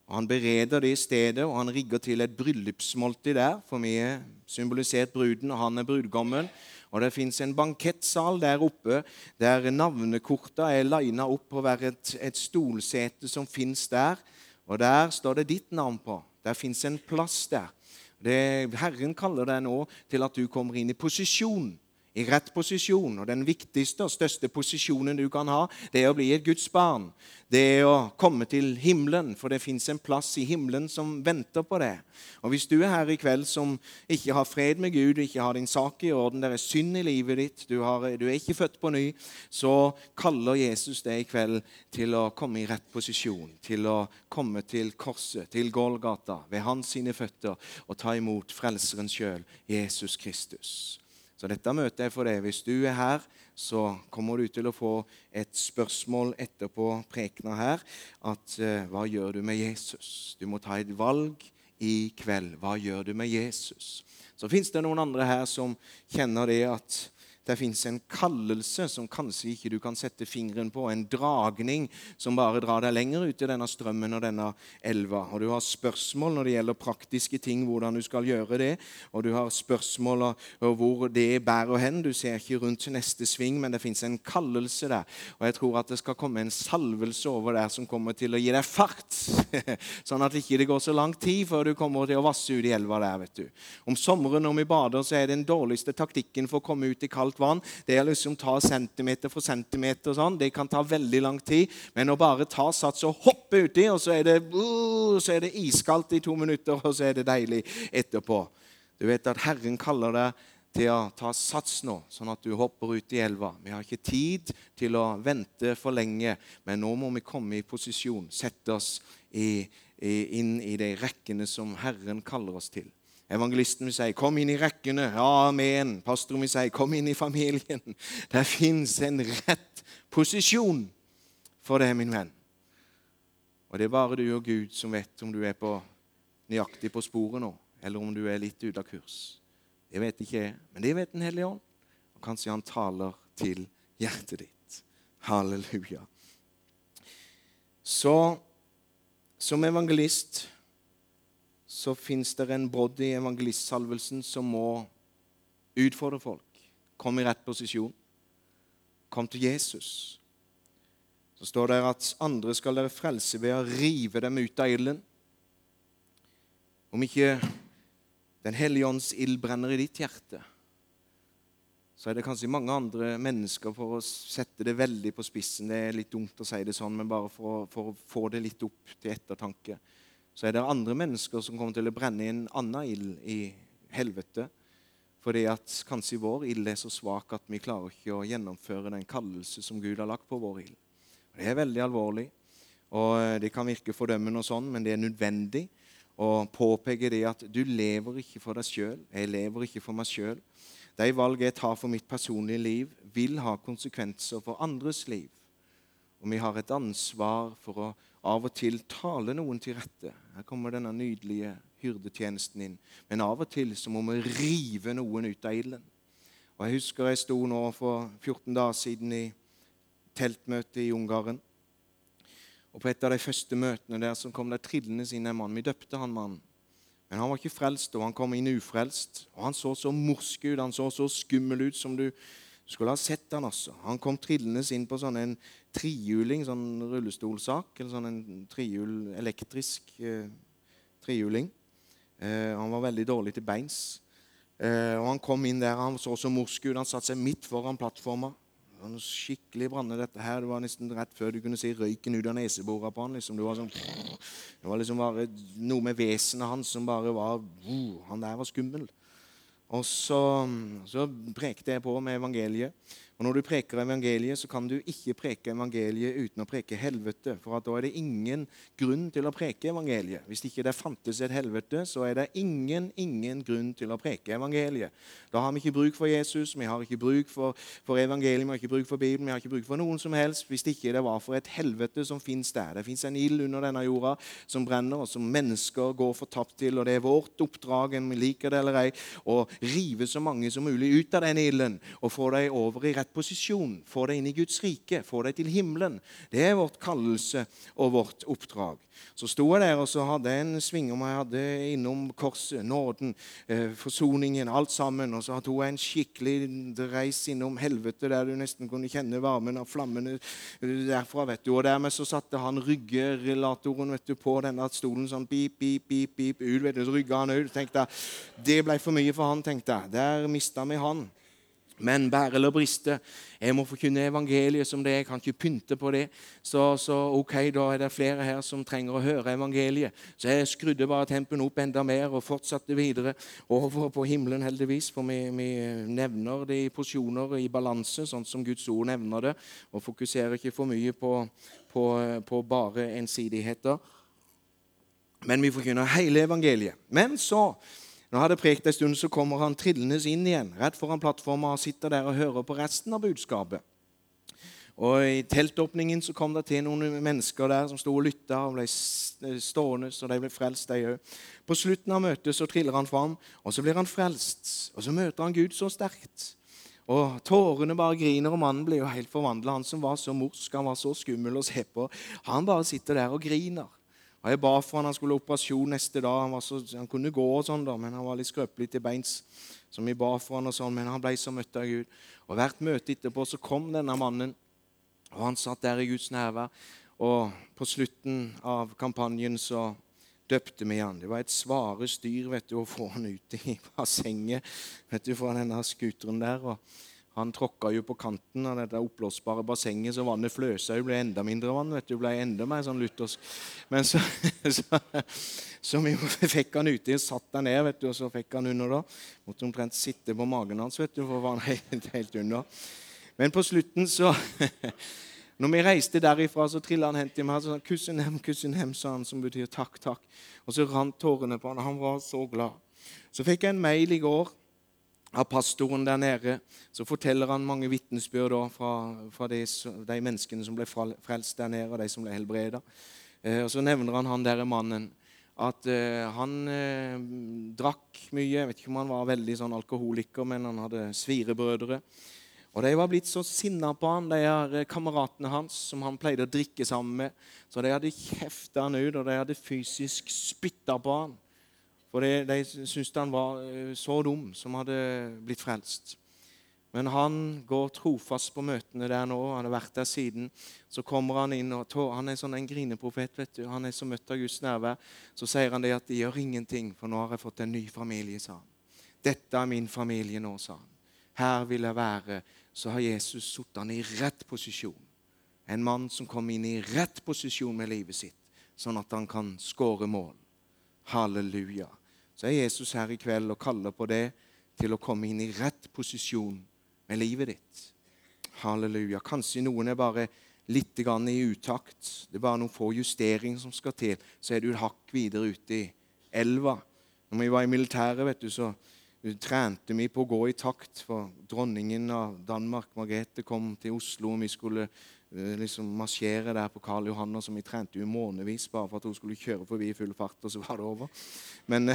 Og Han bereder det stedet, og han rigger til et bryllupsmåltid der. For vi er symbolisert bruden, og han er brudgommen. Og det fins en bankettsal der oppe der navnekorta er lina opp på hver et, et stolsete som fins der. Og der står det ditt navn på. Der fins en plass der. Det, Herren kaller deg nå til at du kommer inn i posisjon i rett posisjon. Og den viktigste og største posisjonen du kan ha, det er å bli et Guds barn. Det er å komme til himmelen, for det fins en plass i himmelen som venter på det. Og Hvis du er her i kveld som ikke har fred med Gud, ikke har din sak i orden, det er synd i livet ditt, du, har, du er ikke født på ny, så kaller Jesus deg i kveld til å komme i rett posisjon, til å komme til korset, til Golgata, ved hans sine føtter, og ta imot Frelseren sjøl, Jesus Kristus. Så dette møtet er for deg. Hvis du er her, så kommer du til å få et spørsmål etterpå prekena her. At uh, hva gjør du med Jesus? Du må ta et valg i kveld. Hva gjør du med Jesus? Så fins det noen andre her som kjenner det at det fins en kallelse som kanskje ikke du kan sette fingeren på, en dragning som bare drar deg lenger ut i denne strømmen og denne elva. Og Du har spørsmål når det gjelder praktiske ting, hvordan du skal gjøre det. Og du har spørsmål om hvor det bærer hen. Du ser ikke rundt neste sving, men det fins en kallelse der. Og jeg tror at det skal komme en salvelse over der som kommer til å gi deg fart. sånn at det ikke går så lang tid før du kommer til å vasse ut i elva der. vet du. Om sommeren når vi bader, så er den dårligste taktikken for å komme ut i kaldt kaldt vann. Det er liksom ta centimeter for centimeter. og sånn. Det kan ta veldig lang tid. Men å bare ta sats og hoppe uti, og så er, det, uh, det iskaldt i to minutter, og så er det deilig etterpå. Du vet at Herren kaller deg til å ta sats nå, sånn at du hopper ut i elva. Vi har ikke tid til å vente for lenge, men nå må vi komme i posisjon, sette oss i, i, inn i de rekkene som Herren kaller oss til. Evangelisten vil si 'kom inn i rekkene'. Amen. Pastoren vil si 'kom inn i familien'. Det fins en rett posisjon for det, min venn. Og det er bare du og Gud som vet om du er på, nøyaktig på sporet nå, eller om du er litt ute av kurs. Det vet ikke jeg, men det vet Den hellige ånd. Og kanskje han taler til hjertet ditt. Halleluja. Så som evangelist så fins det en brodd i evangelistsalvelsen som må utfordre folk. Kom i rett posisjon. Kom til Jesus. Så står det at andre skal dere frelse ved å rive dem ut av ilden. Om ikke Den hellige ånds ild brenner i ditt hjerte, så er det kanskje mange andre mennesker, for å sette det veldig på spissen Det er litt dumt å si det sånn, men bare for for å få det litt opp til ettertanke så er det andre mennesker som kommer til å brenne en annen ild i helvete. Fordi at kanskje vår ild er så svak at vi klarer ikke å gjennomføre den kallelse som Gud har lagt på vår ild. Det er veldig alvorlig, og eh, det kan virke fordømmende, og sånn, men det er nødvendig å påpeke det at du lever ikke for deg sjøl. Jeg lever ikke for meg sjøl. De valg jeg tar for mitt personlige liv, vil ha konsekvenser for andres liv. Og vi har et ansvar for å av og til tale noen til rette. Her kommer denne nydelige hyrdetjenesten inn. Men av og til så må vi rive noen ut av ilden. Og Jeg husker jeg sto nå for 14 dager siden i teltmøte i Ungarn. Og På et av de første møtene der så kom det trillende inn mann. Vi døpte han mannen. Men han var ikke frelst, og han kom inn ufrelst. Og Han så så morsk ut, han så så skummel ut som du du skulle ha sett han altså. Han kom trillende inn på sånn en trihjuling, sånn rullestolsak. Eller sånn en trihjul, elektrisk eh, trihjuling. Eh, han var veldig dårlig til beins. Eh, og Han kom inn der, han så så morsk ut. Han satte seg midt foran plattforma. Han skikkelig branne dette her. Det var nesten rett før du kunne se røyken ut av neseborene på han. Liksom. Det var sånn, det var liksom bare noe med vesenet hans som bare var Han der var skummel. Og så, så prekte jeg på med evangeliet. Og Når du preker evangeliet, så kan du ikke preke evangeliet uten å preke helvete. For da er det ingen grunn til å preke evangeliet. Hvis ikke det fantes et helvete, så er det ingen, ingen grunn til å preke evangeliet. Da har vi ikke bruk for Jesus, vi har ikke bruk for, for evangeliet, vi har ikke bruk for Bibelen, vi har ikke bruk for noen som helst hvis ikke det var for et helvete som fins der. Det fins en ild under denne jorda som brenner, og som mennesker går fortapt til. Og det er vårt oppdrag, om vi liker det eller ei, å rive så mange som mulig ut av den ilden og få dem over i rett rett posisjon, få deg inn i Guds rike, få deg til himmelen. Det er vårt kallelse og vårt oppdrag. Så sto jeg der og så hadde jeg en sving om jeg hadde innom korset, nåden, eh, forsoningen, alt sammen. Og så tok jeg en skikkelig reis innom helvete der du nesten kunne kjenne varmen av flammene derfra. vet du. Og dermed så satte han ryggerelatoren vet du, på denne stolen sånn pip, pip, pip, pip, ut. vet du, Så rygga han ut. tenkte jeg, Det ble for mye for han, tenkte jeg. Der mista vi han. Men bære eller briste, jeg må forkynne evangeliet som det. er. Jeg kan ikke pynte på det. Så, så, ok, da er det flere her som trenger å høre evangeliet. Så jeg skrudde bare tempen opp enda mer og fortsatte videre over på himmelen, heldigvis. For vi, vi nevner det i posisjoner i balanse, sånn som Guds ord nevner det. Og fokuserer ikke for mye på, på, på bare ensidigheter. Men vi forkynner hele evangeliet. Men så når jeg hadde prekt en stund, så kommer han trillende inn igjen rett foran plattformen og sitter der og hører på resten av budskapet. Og I teltåpningen så kom det til noen mennesker der som sto og lytta og ble stående, så de ble frelst, de òg. På slutten av møtet så triller han fram, og så blir han frelst. Og så møter han Gud så sterkt. Og Tårene bare griner, og mannen blir jo helt forvandla. Han som var så morsk, han var så skummel å se på. Han bare sitter der og griner. Og Jeg ba for han, han skulle ha operasjon neste dag. Han, så, han, kunne gå, og sånn da, men han var litt skrøpelig til beins. Så vi ba for han og sånn, Men han ble så møtt av Gud. Og Hvert møte etterpå så kom denne mannen, og han satt der i Guds nærvær. Og på slutten av kampanjen så døpte vi han. Det var et svare styr vet du, å få han ut i bassenget fra denne scooteren der. og han tråkka jo på kanten av dette oppblåsbare bassenget, så vannet fløsa jo, ble enda mindre vann. vet du, ble enda mer sånn luthersk. Men så, så, så vi fikk han uti satt han ned, vet du, og så fikk han under. da. Måtte omtrent sitte på magen hans, vet du, for var han helt, helt under. Men på slutten, så Når vi reiste derifra, så trilla han hen til meg og sa 'Kussen hem, kussen hem', sa han, som betyr takk, takk. Og så rant tårene på han. Han var så glad. Så fikk jeg en mail i går av pastoren der nede, så forteller han mange vitnesbyrd fra, fra de, de, menneskene som ble frelst der nede, og de som ble helbreda. Eh, og så nevner han han der mannen at eh, han eh, drakk mye. Jeg vet ikke om han var veldig sånn alkoholiker, men han hadde svirebrødre. Og De var blitt så sinna på han, de her eh, kameratene hans som han pleide å drikke sammen med. Så de hadde kjefta han ut, og de hadde fysisk spytta på han. For de, de syntes han var eh, så dum som hadde blitt frelst. Men han går trofast på møtene der nå. Han har vært der siden. Så kommer han inn, og Han er sånn en grineprofet. vet du. Han er så møtt av Guds nærvær. Så sier han det at det gjør ingenting, for nå har jeg fått en ny familie, sa han. Dette er min familie nå, sa han. Her vil jeg være. Så har Jesus satt han i rett posisjon. En mann som kom inn i rett posisjon med livet sitt, sånn at han kan skåre mål. Halleluja så er Jesus her i kveld og kaller på det til å komme inn i rett posisjon med livet ditt. Halleluja. Kanskje noen er bare litt i utakt. Det er bare noen få justeringer som skal til, så er du et hakk videre ute i elva. Når vi var i militæret, vet du, så trente vi på å gå i takt. For dronningen av Danmark, Margrethe, kom til Oslo, og vi skulle liksom marsjere der på Karl Johan, som vi trente jo månedsvis bare for at hun skulle kjøre forbi i full fart, og så var det over. Men,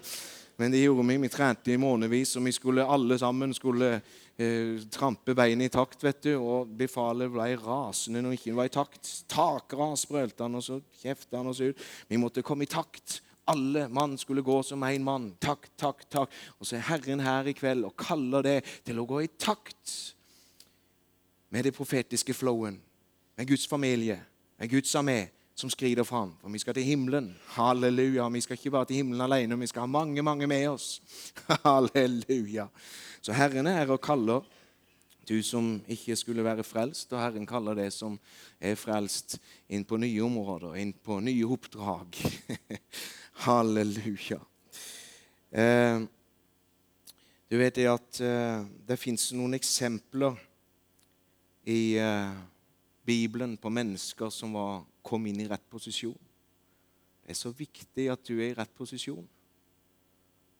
men det gjorde vi. Vi trente i månedsvis, og vi skulle alle sammen skulle eh, trampe beinet i takt. vet du, Og befalet ble rasende når ikke var i takt. Takras, brølte han, og så kjefta han oss ut. Vi måtte komme i takt. Alle mann skulle gå som én mann. Takk, takk, takk. Og så er Herren her i kveld og kaller det til å gå i takt med det profetiske flowen, med Guds familie, med Guds armé som skrider fram. For vi skal til himmelen. Halleluja. Vi skal ikke bare til himmelen alene, vi skal ha mange, mange med oss. Halleluja. Så Herren er og kaller du som ikke skulle være frelst, og Herren kaller det som er frelst, inn på nye områder, inn på nye oppdrag. Halleluja. Eh, du vet det at eh, det fins noen eksempler i uh, Bibelen på mennesker som var, kom inn i rett posisjon. Det er så viktig at du er i rett posisjon.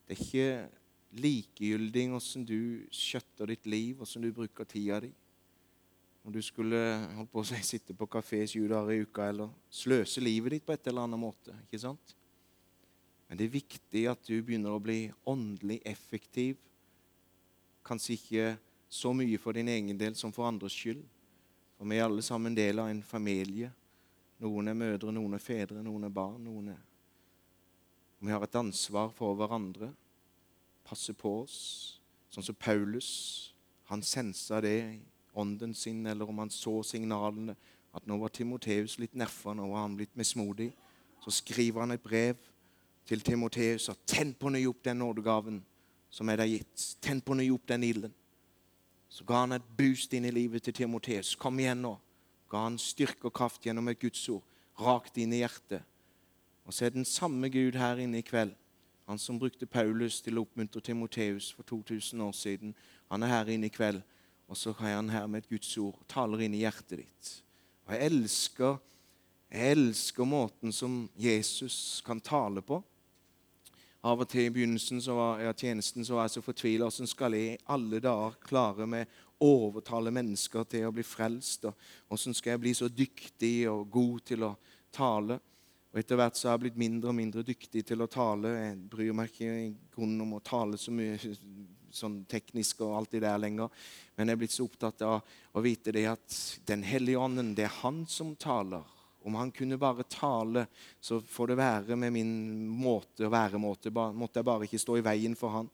Det er ikke likegyldig hvordan du skjøtter ditt liv, hvordan du bruker tida di. Om du skulle holdt på å si, sitte på kafé sju dager i uka eller sløse livet ditt på et eller annet måte. ikke sant? Men det er viktig at du begynner å bli åndelig effektiv. Kanskje ikke så mye for din egen del som for andres skyld. For vi er alle sammen del av en familie. Noen er mødre, noen er fedre, noen er barn. noen er... Vi har et ansvar for hverandre. Passe på oss. Sånn som Paulus. Han sensa det i ånden sin, eller om han så signalene, at nå var Timoteus litt nerfa, nå var han blitt mismodig. Så skriver han et brev til Timoteus og tenn på ny opp den nådegaven som er deg gitt. Tenn på ny opp den ilden. Så ga han et boost inn i livet til Timoteus. Kom igjen nå. Ga han styrke og kraft gjennom et gudsord rakt inn i hjertet. Og så er den samme Gud her inne i kveld. Han som brukte Paulus til å oppmuntre Timoteus for 2000 år siden. Han er her inne i kveld, og så er han her med et Guds ord. Taler inn i hjertet ditt. Og jeg elsker, jeg elsker måten som Jesus kan tale på. Av og til i begynnelsen var, ja, tjenesten så var jeg så fortvila. Hvordan skal jeg i alle dager klare med å overtale mennesker til å bli frelst? Og hvordan skal jeg bli så dyktig og god til å tale? Og Etter hvert så har jeg blitt mindre og mindre dyktig til å tale. Jeg bryr meg ikke i grunnen om å tale så mye sånn teknisk og alt det der lenger. Men jeg er blitt så opptatt av å vite det at Den hellige ånden, det er Han som taler. Om han kunne bare tale, så får det være med min måte å være måte. Måtte jeg bare ikke stå i veien for han.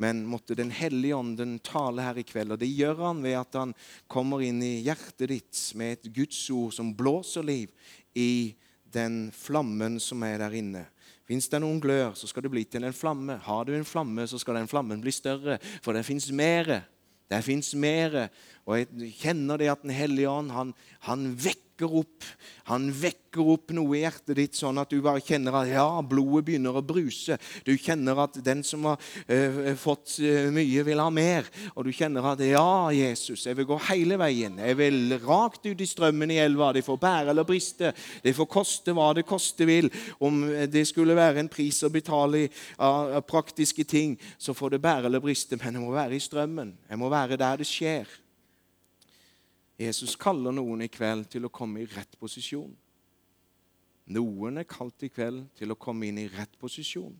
Men måtte Den hellige ånden tale her i kveld. Og det gjør han ved at han kommer inn i hjertet ditt med et Guds ord som blåser liv i den flammen som er der inne. Fins det noen glør, så skal det bli til en flamme. Har du en flamme, så skal den flammen bli større, for det fins mere. Det fins mere. Og jeg kjenner det at Den hellige ånd han, han vekker vekker opp, han vekker opp noe i hjertet ditt, sånn at du bare kjenner at ja, blodet begynner å bruse. Du kjenner at den som har uh, fått uh, mye, vil ha mer. Og du kjenner at ja, Jesus, jeg vil gå hele veien. Jeg vil rakt ut i strømmen i elva. Det får bære eller briste. Det får koste hva det koste vil. Om det skulle være en pris å betale av praktiske ting, så får det bære eller briste. Men jeg må være i strømmen. Jeg må være der det skjer. Jesus kaller noen i kveld til å komme i rett posisjon. Noen er kalt i kveld til å komme inn i rett posisjon.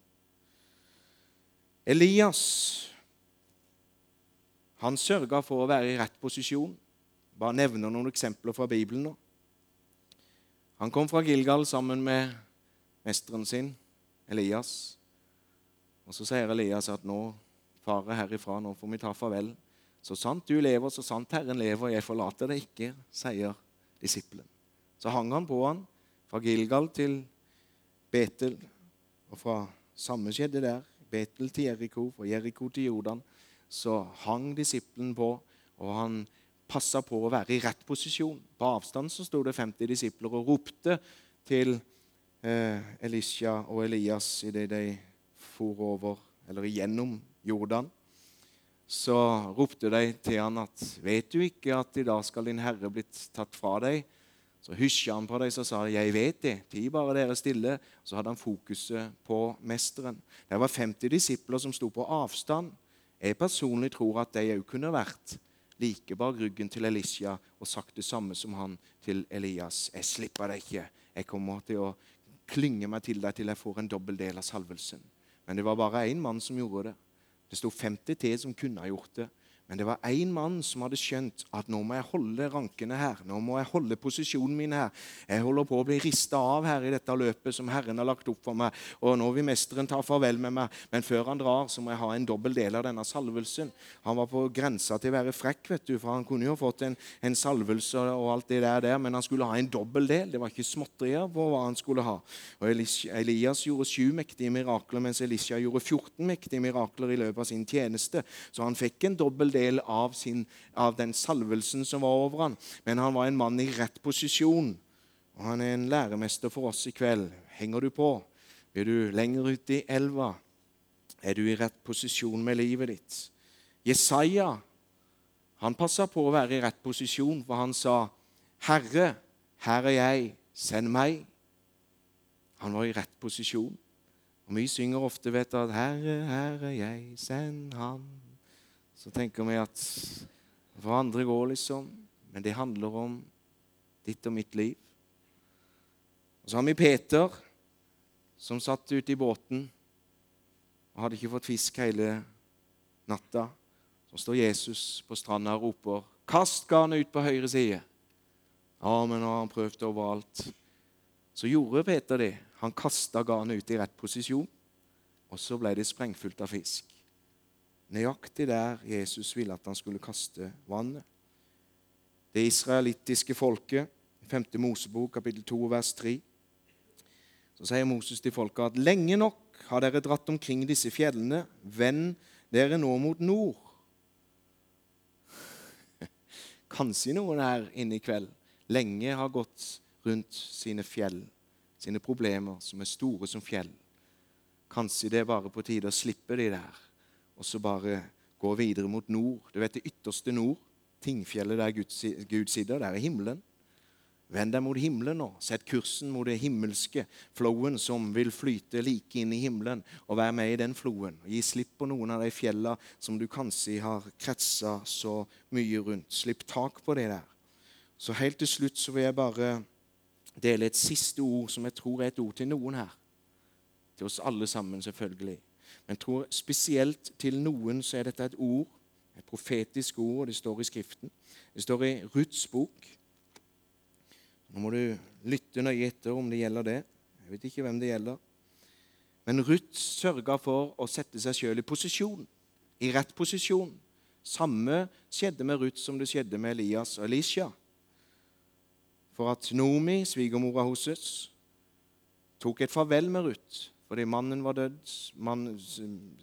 Elias han sørga for å være i rett posisjon. Bare nevner noen eksempler fra Bibelen nå. Han kom fra Gilgal sammen med mesteren sin, Elias. Og Så sier Elias at nå farer herifra, nå får vi ta farvel. Så sant du lever, så sant Herren lever, jeg forlater deg ikke, sier disippelen. Så hang han på han fra Gilgal til Betel, og fra samme skjedde der. Betel til Jeriko, fra Jeriko til Jordan. Så hang disippelen på, og han passa på å være i rett posisjon. På avstand så sto det 50 disipler og ropte til eh, Elisha og Elias idet de for over, eller igjennom Jordan så ropte de til han at 'Vet du ikke at i dag skal din herre blitt tatt fra deg?' Så hysja han på dem og sa 'Jeg vet det. Ti bare dere stille.' Så hadde han fokuset på mesteren. Det var 50 disipler som sto på avstand. Jeg personlig tror at de òg kunne vært like bak ryggen til Elisha og sagt det samme som han til Elias. 'Jeg slipper deg ikke. Jeg kommer til å klynge meg til deg til jeg får en dobbel del av salvelsen.' Men det var bare én mann som gjorde det. Det sto 50 til som kunne ha gjort det. Men det var én mann som hadde skjønt at nå må jeg holde rankene her. Nå må jeg holde posisjonen min her. Jeg holder på å bli rista av her i dette løpet som Herren har lagt opp for meg. Og nå vil mesteren ta farvel med meg. Men før han drar, så må jeg ha en dobbel del av denne salvelsen. Han var på grensa til å være frekk, vet du, for han kunne jo fått en, en salvelse og alt det der, der, men han skulle ha en dobbel del. Det var ikke småtterier på hva han skulle ha. Og Elias gjorde sju mektige mirakler, mens Elisha gjorde 14 mektige mirakler i løpet av sin tjeneste. Så han fikk en dobbel del del av, sin, av den salvelsen som var over han. Men han var en mann i rett posisjon. Og han er en læremester for oss i kveld. Henger du på? Er du lenger ute i elva? Er du i rett posisjon med livet ditt? Jesaja han passa på å være i rett posisjon, for han sa, 'Herre, her er jeg, send meg.' Han var i rett posisjon. Og Vi synger ofte vet at 'Herre, her er jeg, send Han' så tenker vi at for andre går, liksom. Men det handler om ditt og mitt liv. Og så har vi Peter, som satt ute i båten og hadde ikke fått fisk hele natta. Så står Jesus på stranda og roper 'Kast garnet ut på høyre side'. Ja, men nå har han prøvd overalt. Så gjorde Peter det. Han kasta garnet ut i rett posisjon, og så ble det sprengfullt av fisk. Nøyaktig der Jesus ville at han skulle kaste vannet. Det israelittiske folket, 5. Mosebok, kapittel 2, vers 3, så sier Moses til folket at lenge nok har dere dratt omkring disse fjellene. Vend dere nå mot nord. Kanskje noen her inne i kveld lenge har gått rundt sine fjell, sine problemer, som er store som fjell. Kanskje det er bare på tide å slippe de der, og så bare gå videre mot nord. Du vet det ytterste nord, Tingfjellet der Gud sitter, der er himmelen. Vend deg mot himmelen nå. Sett kursen mot det himmelske, flowen som vil flyte like inn i himmelen, og være med i den floen. Gi slipp på noen av de fjellene som du kanskje har kretsa så mye rundt. Slipp tak på det der. Så helt til slutt så vil jeg bare dele et siste ord som jeg tror er et ord til noen her. Til oss alle sammen, selvfølgelig. Men jeg tror spesielt til noen så er dette et ord, et profetisk ord, og det står i Skriften. Det står i Ruths bok. Nå må du lytte nøye etter om det gjelder det. Jeg vet ikke hvem det gjelder. Men Ruth sørga for å sette seg sjøl i posisjon, i rett posisjon. Samme skjedde med Ruth som det skjedde med Elias og Elisha. For at Nomi, svigermora hennes, tok et farvel med Ruth fordi mannen var død, mann,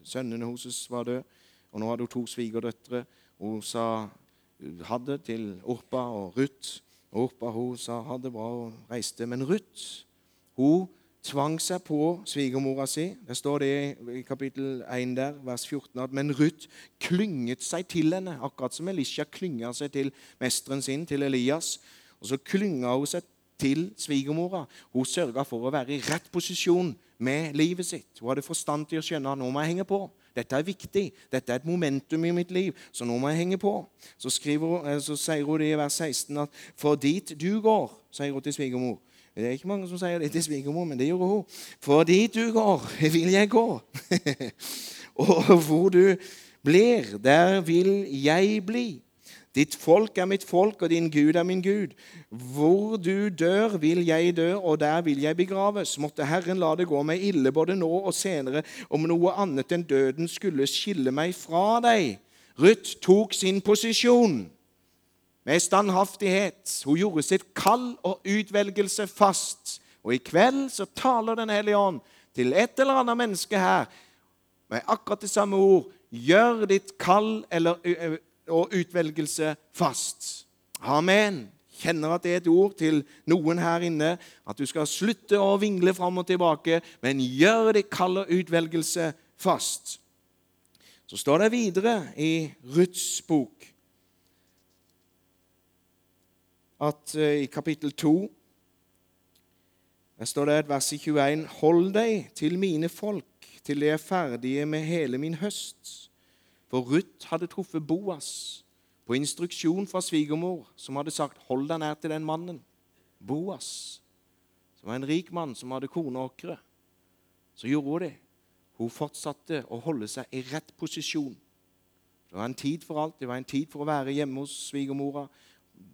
sønnene hennes var døde, og nå hadde hun to svigerdøtre. Hun sa ha til Orpa og Ruth. Og Orpa hun sa ha det bra og reiste. Men Ruth hun tvang seg på svigermora si. Det står det i kapittel 1 der, vers 14. at Men Ruth klynget seg til henne, akkurat som Elisha klynga seg til mesteren sin, til Elias. Og Så klynga hun seg til svigermora. Hun sørga for å være i rett posisjon med livet sitt. Hun hadde forstand til å skjønne at nå må jeg henge på. Dette er viktig. Dette er et momentum i mitt liv, så nå må jeg henge på. Så, hun, eh, så sier hun det i vers 16 at for dit du går, sier hun til svigermor. Det er ikke mange som sier det til svigermor, men det gjorde hun. For dit du går, vil jeg gå. og hvor du blir, der vil jeg bli. Ditt folk er mitt folk, og din Gud er min Gud. Hvor du dør, vil jeg dø, og der vil jeg begraves. Måtte Herren la det gå meg ille både nå og senere, om noe annet enn døden skulle skille meg fra deg. Ruth tok sin posisjon med standhaftighet. Hun gjorde sitt kall og utvelgelse fast. Og i kveld så taler Den hellige ånd til et eller annet menneske her med akkurat det samme ord. Gjør ditt kall eller og utvelgelse fast. Amen. Kjenner at det er et ord til noen her inne, at du skal slutte å vingle fram og tilbake, men gjør det kall utvelgelse fast. Så står det videre i Ruths bok at uh, i kapittel 2 der står det et vers i 21.: Hold deg til mine folk, til de er ferdige med hele min høst. For Ruth hadde truffet Boas på instruksjon fra svigermor, som hadde sagt 'hold deg nær til den mannen'. Boas, som var en rik mann som hadde kornåkre. Så gjorde hun det. Hun fortsatte å holde seg i rett posisjon. Det var en tid for alt. Det var en tid for å være hjemme hos svigermora,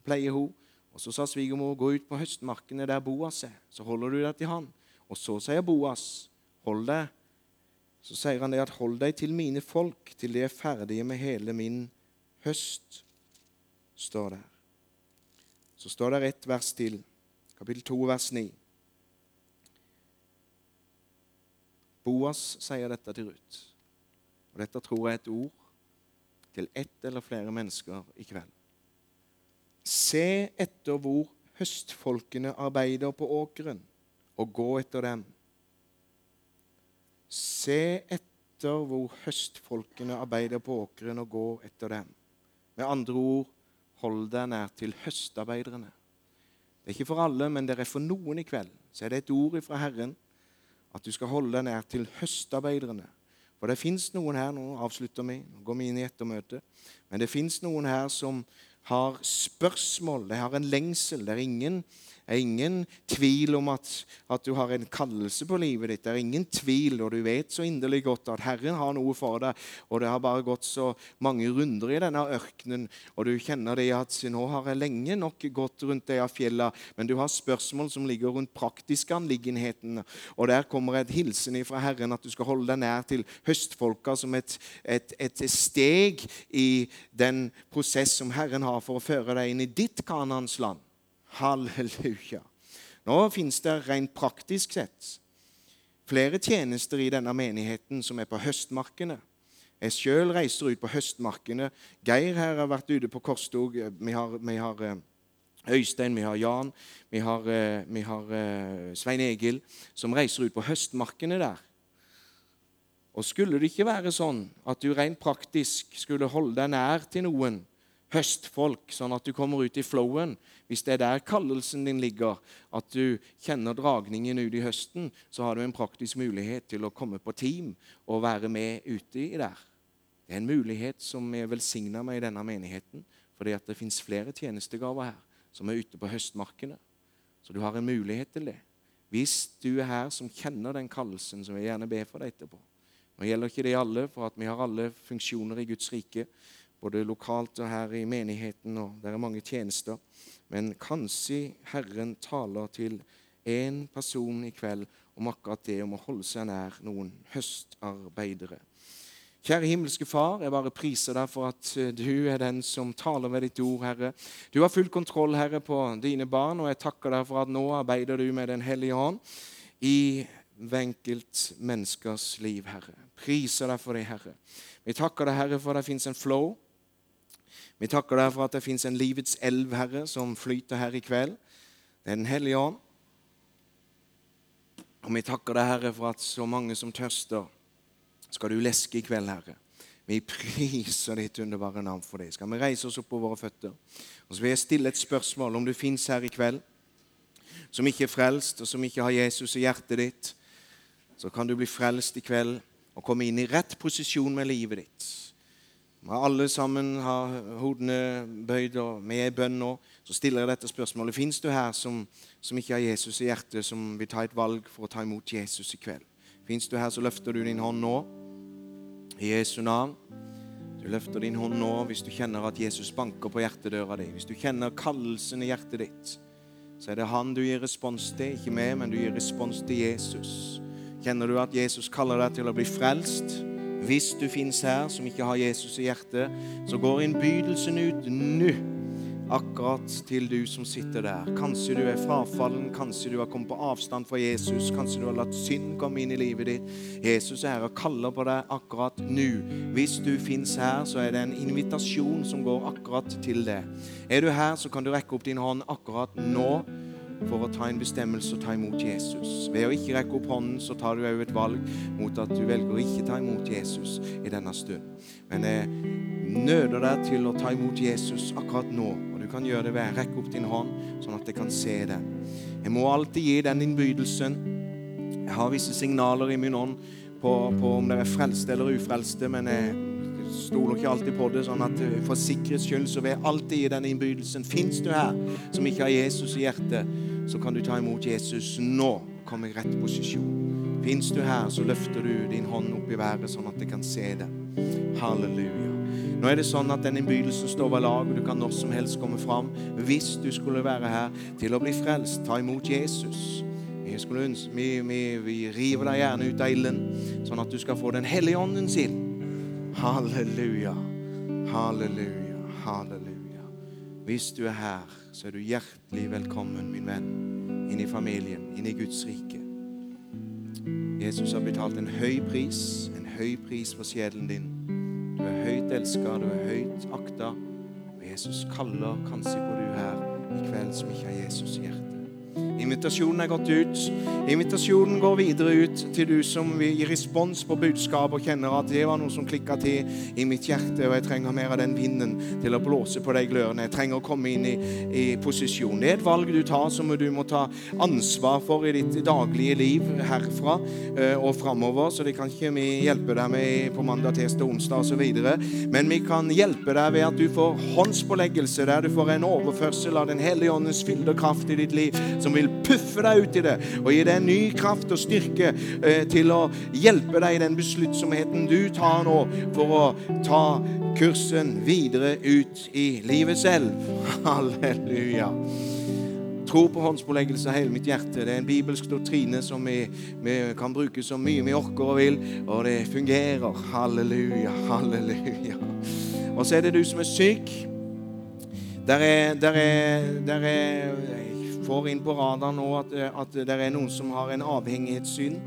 pleier hun. Og Så sa svigermor, 'Gå ut på høstmarkene der Boas er, så holder du deg til han.' Og så sier Boas, 'Hold deg så sier han det at 'hold deg til mine folk, til de er ferdige med hele min høst', står der. Så står det ett vers til, kapittel 2, vers 9. Boas sier dette til Ruth. Og dette tror jeg er et ord til ett eller flere mennesker i kveld. Se etter hvor høstfolkene arbeider på åkeren, og gå etter dem. Se etter hvor høstfolkene arbeider på åkeren, og gå etter dem. Med andre ord, hold deg nær til høstarbeiderne. Det er ikke for alle, men det er for noen i kveld. Så er det et ord fra Herren at du skal holde deg nær til høstarbeiderne. For det fins noen her Nå avslutter vi, nå går vi inn i ettermøtet. Men det fins noen her som har spørsmål, de har en lengsel. Det er ingen er ingen tvil om at, at, du har en kallelse på livet ditt. Det er ingen tvil, og du vet så inderlig godt at Herren har noe for deg. Og det har bare gått så mange runder i denne ørkenen, og du kjenner det at nå har jeg lenge nok gått rundt de fjellene, men du har spørsmål som ligger rundt praktiske anliggenhetene. Og der kommer et hilsen fra Herren at du skal holde deg nær til høstfolka som et, et, et steg i den prosess som Herren har for å føre deg inn i ditt Kanans land. Halleluja. Nå fins det rent praktisk sett flere tjenester i denne menigheten som er på høstmarkene. Jeg sjøl reiser ut på høstmarkene. Geir her har vært ute på korstog. Vi har, vi har eh, Øystein, vi har Jan, vi har, eh, vi har eh, Svein Egil, som reiser ut på høstmarkene der. Og skulle det ikke være sånn at du rent praktisk skulle holde deg nær til noen høstfolk, sånn at du kommer ut i flowen. Hvis det er der kallelsen din ligger, at du kjenner dragningen ut i høsten, så har du en praktisk mulighet til å komme på team og være med ute i der. Det er en mulighet som er velsigna med i denne menigheten, fordi at det fins flere tjenestegaver her som er ute på høstmarkene. Så du har en mulighet til det. Hvis du er her som kjenner den kallelsen, vil jeg gjerne be for deg etterpå. Nå gjelder ikke det alle, for at vi har alle funksjoner i Guds rike både lokalt og her i menigheten, og det er mange tjenester. Men kanskje Herren taler til én person i kveld om akkurat det om å holde seg nær noen høstarbeidere. Kjære himmelske Far, jeg bare priser deg for at eh, du er den som taler med ditt ord, Herre. Du har full kontroll, Herre, på dine barn, og jeg takker deg for at nå arbeider du med Den hellige ånd i enkelt menneskers liv, Herre. Priser deg for det, Herre. Vi takker deg, Herre, for det fins en flow vi takker deg for at det fins en livets elv, Herre, som flyter her i kveld. Det er Den hellige ånd. Og vi takker deg, Herre, for at så mange som tørster, skal du leske i kveld, Herre. Vi priser ditt underbare navn for det. Skal vi reise oss opp på våre føtter? Og så vil jeg stille et spørsmål. Om du fins her i kveld, som ikke er frelst, og som ikke har Jesus i hjertet ditt, så kan du bli frelst i kveld og komme inn i rett posisjon med livet ditt. Alle sammen har hodene bøyd, og vi er i bønn nå. Så stiller jeg dette spørsmålet. Fins du her som, som, ikke har Jesus i hjertet, som vil ta et valg for å ta imot Jesus i kveld? Fins du her, så løfter du din hånd nå. I Jesu navn. Du løfter din hånd nå hvis du kjenner at Jesus banker på hjertedøra di. Hvis du kjenner kallelsen i hjertet ditt, så er det han du gir respons til. Ikke meg, men du gir respons til Jesus. Kjenner du at Jesus kaller deg til å bli frelst? Hvis du fins her som ikke har Jesus i hjertet, så går innbydelsen ut nå. Akkurat til du som sitter der. Kanskje du er frafallen, kanskje du har kommet på avstand fra Jesus, kanskje du har latt synd komme inn i livet ditt. Jesus er her og kaller på deg akkurat nå. Hvis du fins her, så er det en invitasjon som går akkurat til det. Er du her, så kan du rekke opp din hånd akkurat nå for å ta en bestemmelse og ta imot Jesus. Ved å ikke rekke opp hånden så tar du òg et valg mot at du velger å ikke ta imot Jesus i denne stund. Men jeg nøder deg til å ta imot Jesus akkurat nå. Og du kan gjøre det ved å rekke opp din hånd, sånn at jeg kan se det. Jeg må alltid gi den innbydelsen. Jeg har visse signaler i min ånd på, på om dere er frelste eller ufrelste, men jeg stoler ikke alltid på det. sånn at For sikkerhets skyld så vil jeg alltid gi denne innbydelsen. Fins du her som ikke har Jesus i hjertet, så kan du ta imot Jesus nå. Kom i rett posisjon. Fins du her, så løfter du din hånd opp i været, sånn at jeg kan se det. Halleluja. Nå er det sånn at den innbydelsen står ved lag, og du kan når som helst komme fram hvis du skulle være her til å bli frelst. Ta imot Jesus. Vi, vi, vi river deg gjerne ut av ilden, sånn at du skal få Den hellige åndens ild. Halleluja. Halleluja. Halleluja. Hvis du er her, så er du hjertelig velkommen, min venn, inn i familien, inn i Guds rike. Jesus har betalt en høy pris, en høy pris for sjelen din. Du er høyt elska, du er høyt akta. Og Jesus kaller kanskje på du her i kveld som ikke har Jesus i hjertet. Invitasjonen er gått ut. Invitasjonen går videre ut til du som vil gi respons på budskap og kjenner at det var noe som klikka til i mitt hjerte, og jeg trenger mer av den vinden til å blåse på de glørne. Jeg trenger å komme inn i, i posisjon. Det er et valg du tar som du må ta ansvar for i ditt daglige liv herfra uh, og framover. Så det kan ikke vi hjelpe deg med på mandag, tirsdag, onsdag osv. Men vi kan hjelpe deg ved at du får håndspåleggelse, der du får en overførsel av Den hellige åndens fylde kraft i ditt liv, som vil puffe deg ut i det og gi deg en ny kraft og styrke eh, til å hjelpe deg i den besluttsomheten du tar nå for å ta kursen videre ut i livet selv. Halleluja Tro på håndspåleggelse av hele mitt hjerte. Det er en bibelsk doktrine som vi, vi, kan bruke så mye vi orker og vil, og det fungerer. Halleluja, halleluja. Og så er det du som er syk. Der er, der er, der er får inn på radaren nå at, at det er noen som har en avhengighetssyn.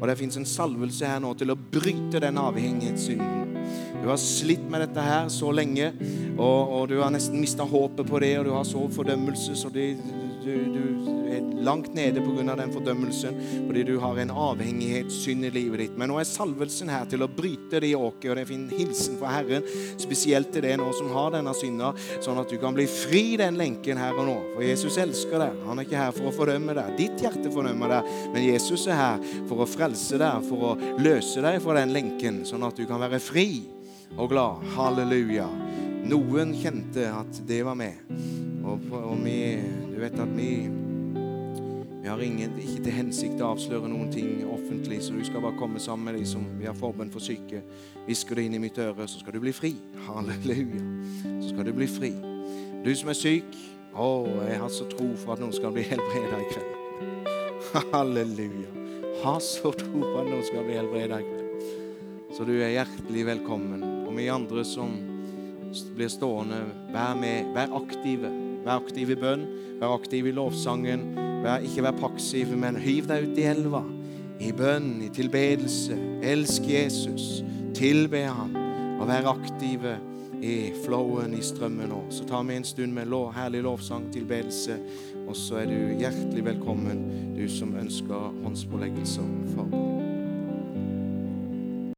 Og det fins en salvelse her nå til å bryte den avhengighetssynden. Du har slitt med dette her så lenge, og, og du har nesten mista håpet på det, og du har så fordømmelse så det, du, du, langt nede pga. den fordømmelsen fordi du har en avhengighetssynd i livet ditt. Men nå er salvelsen her til å bryte det åket, og det er en hilsen fra Herren spesielt til det nå som har denne synda, sånn at du kan bli fri den lenken her og nå. For Jesus elsker deg. Han er ikke her for å fordømme deg. Ditt hjerte fordømmer deg, men Jesus er her for å frelse deg, for å løse deg fra den lenken, sånn at du kan være fri og glad. Halleluja. Noen kjente at det var med. Og, og vi du vet at vi, vi har ingen, ikke til hensikt å avsløre noen ting offentlig, så du skal bare komme sammen med de som vi har forbønn for syke. Hvisker det inn i mitt øre, så skal du bli fri. Halleluja. Så skal du bli fri. Du som er syk, å, jeg har så tro for at noen skal bli helbreda i kveld. Halleluja. Har så tro på at noen skal bli helbreda i kveld. Så du er hjertelig velkommen. Og vi andre som blir stående, vær med, vær aktive. Vær aktiv i bønn, vær aktiv i lovsangen. Vær, ikke vær paksiv, men hyv deg ut i elva. I bønn, i tilbedelse. Elsk Jesus. Tilbe ham. Og vær aktive i flowen, i strømmen nå. Så tar vi en stund med lov, herlig lovsang, tilbedelse. Og så er du hjertelig velkommen, du som ønsker håndspåleggelser. forbund.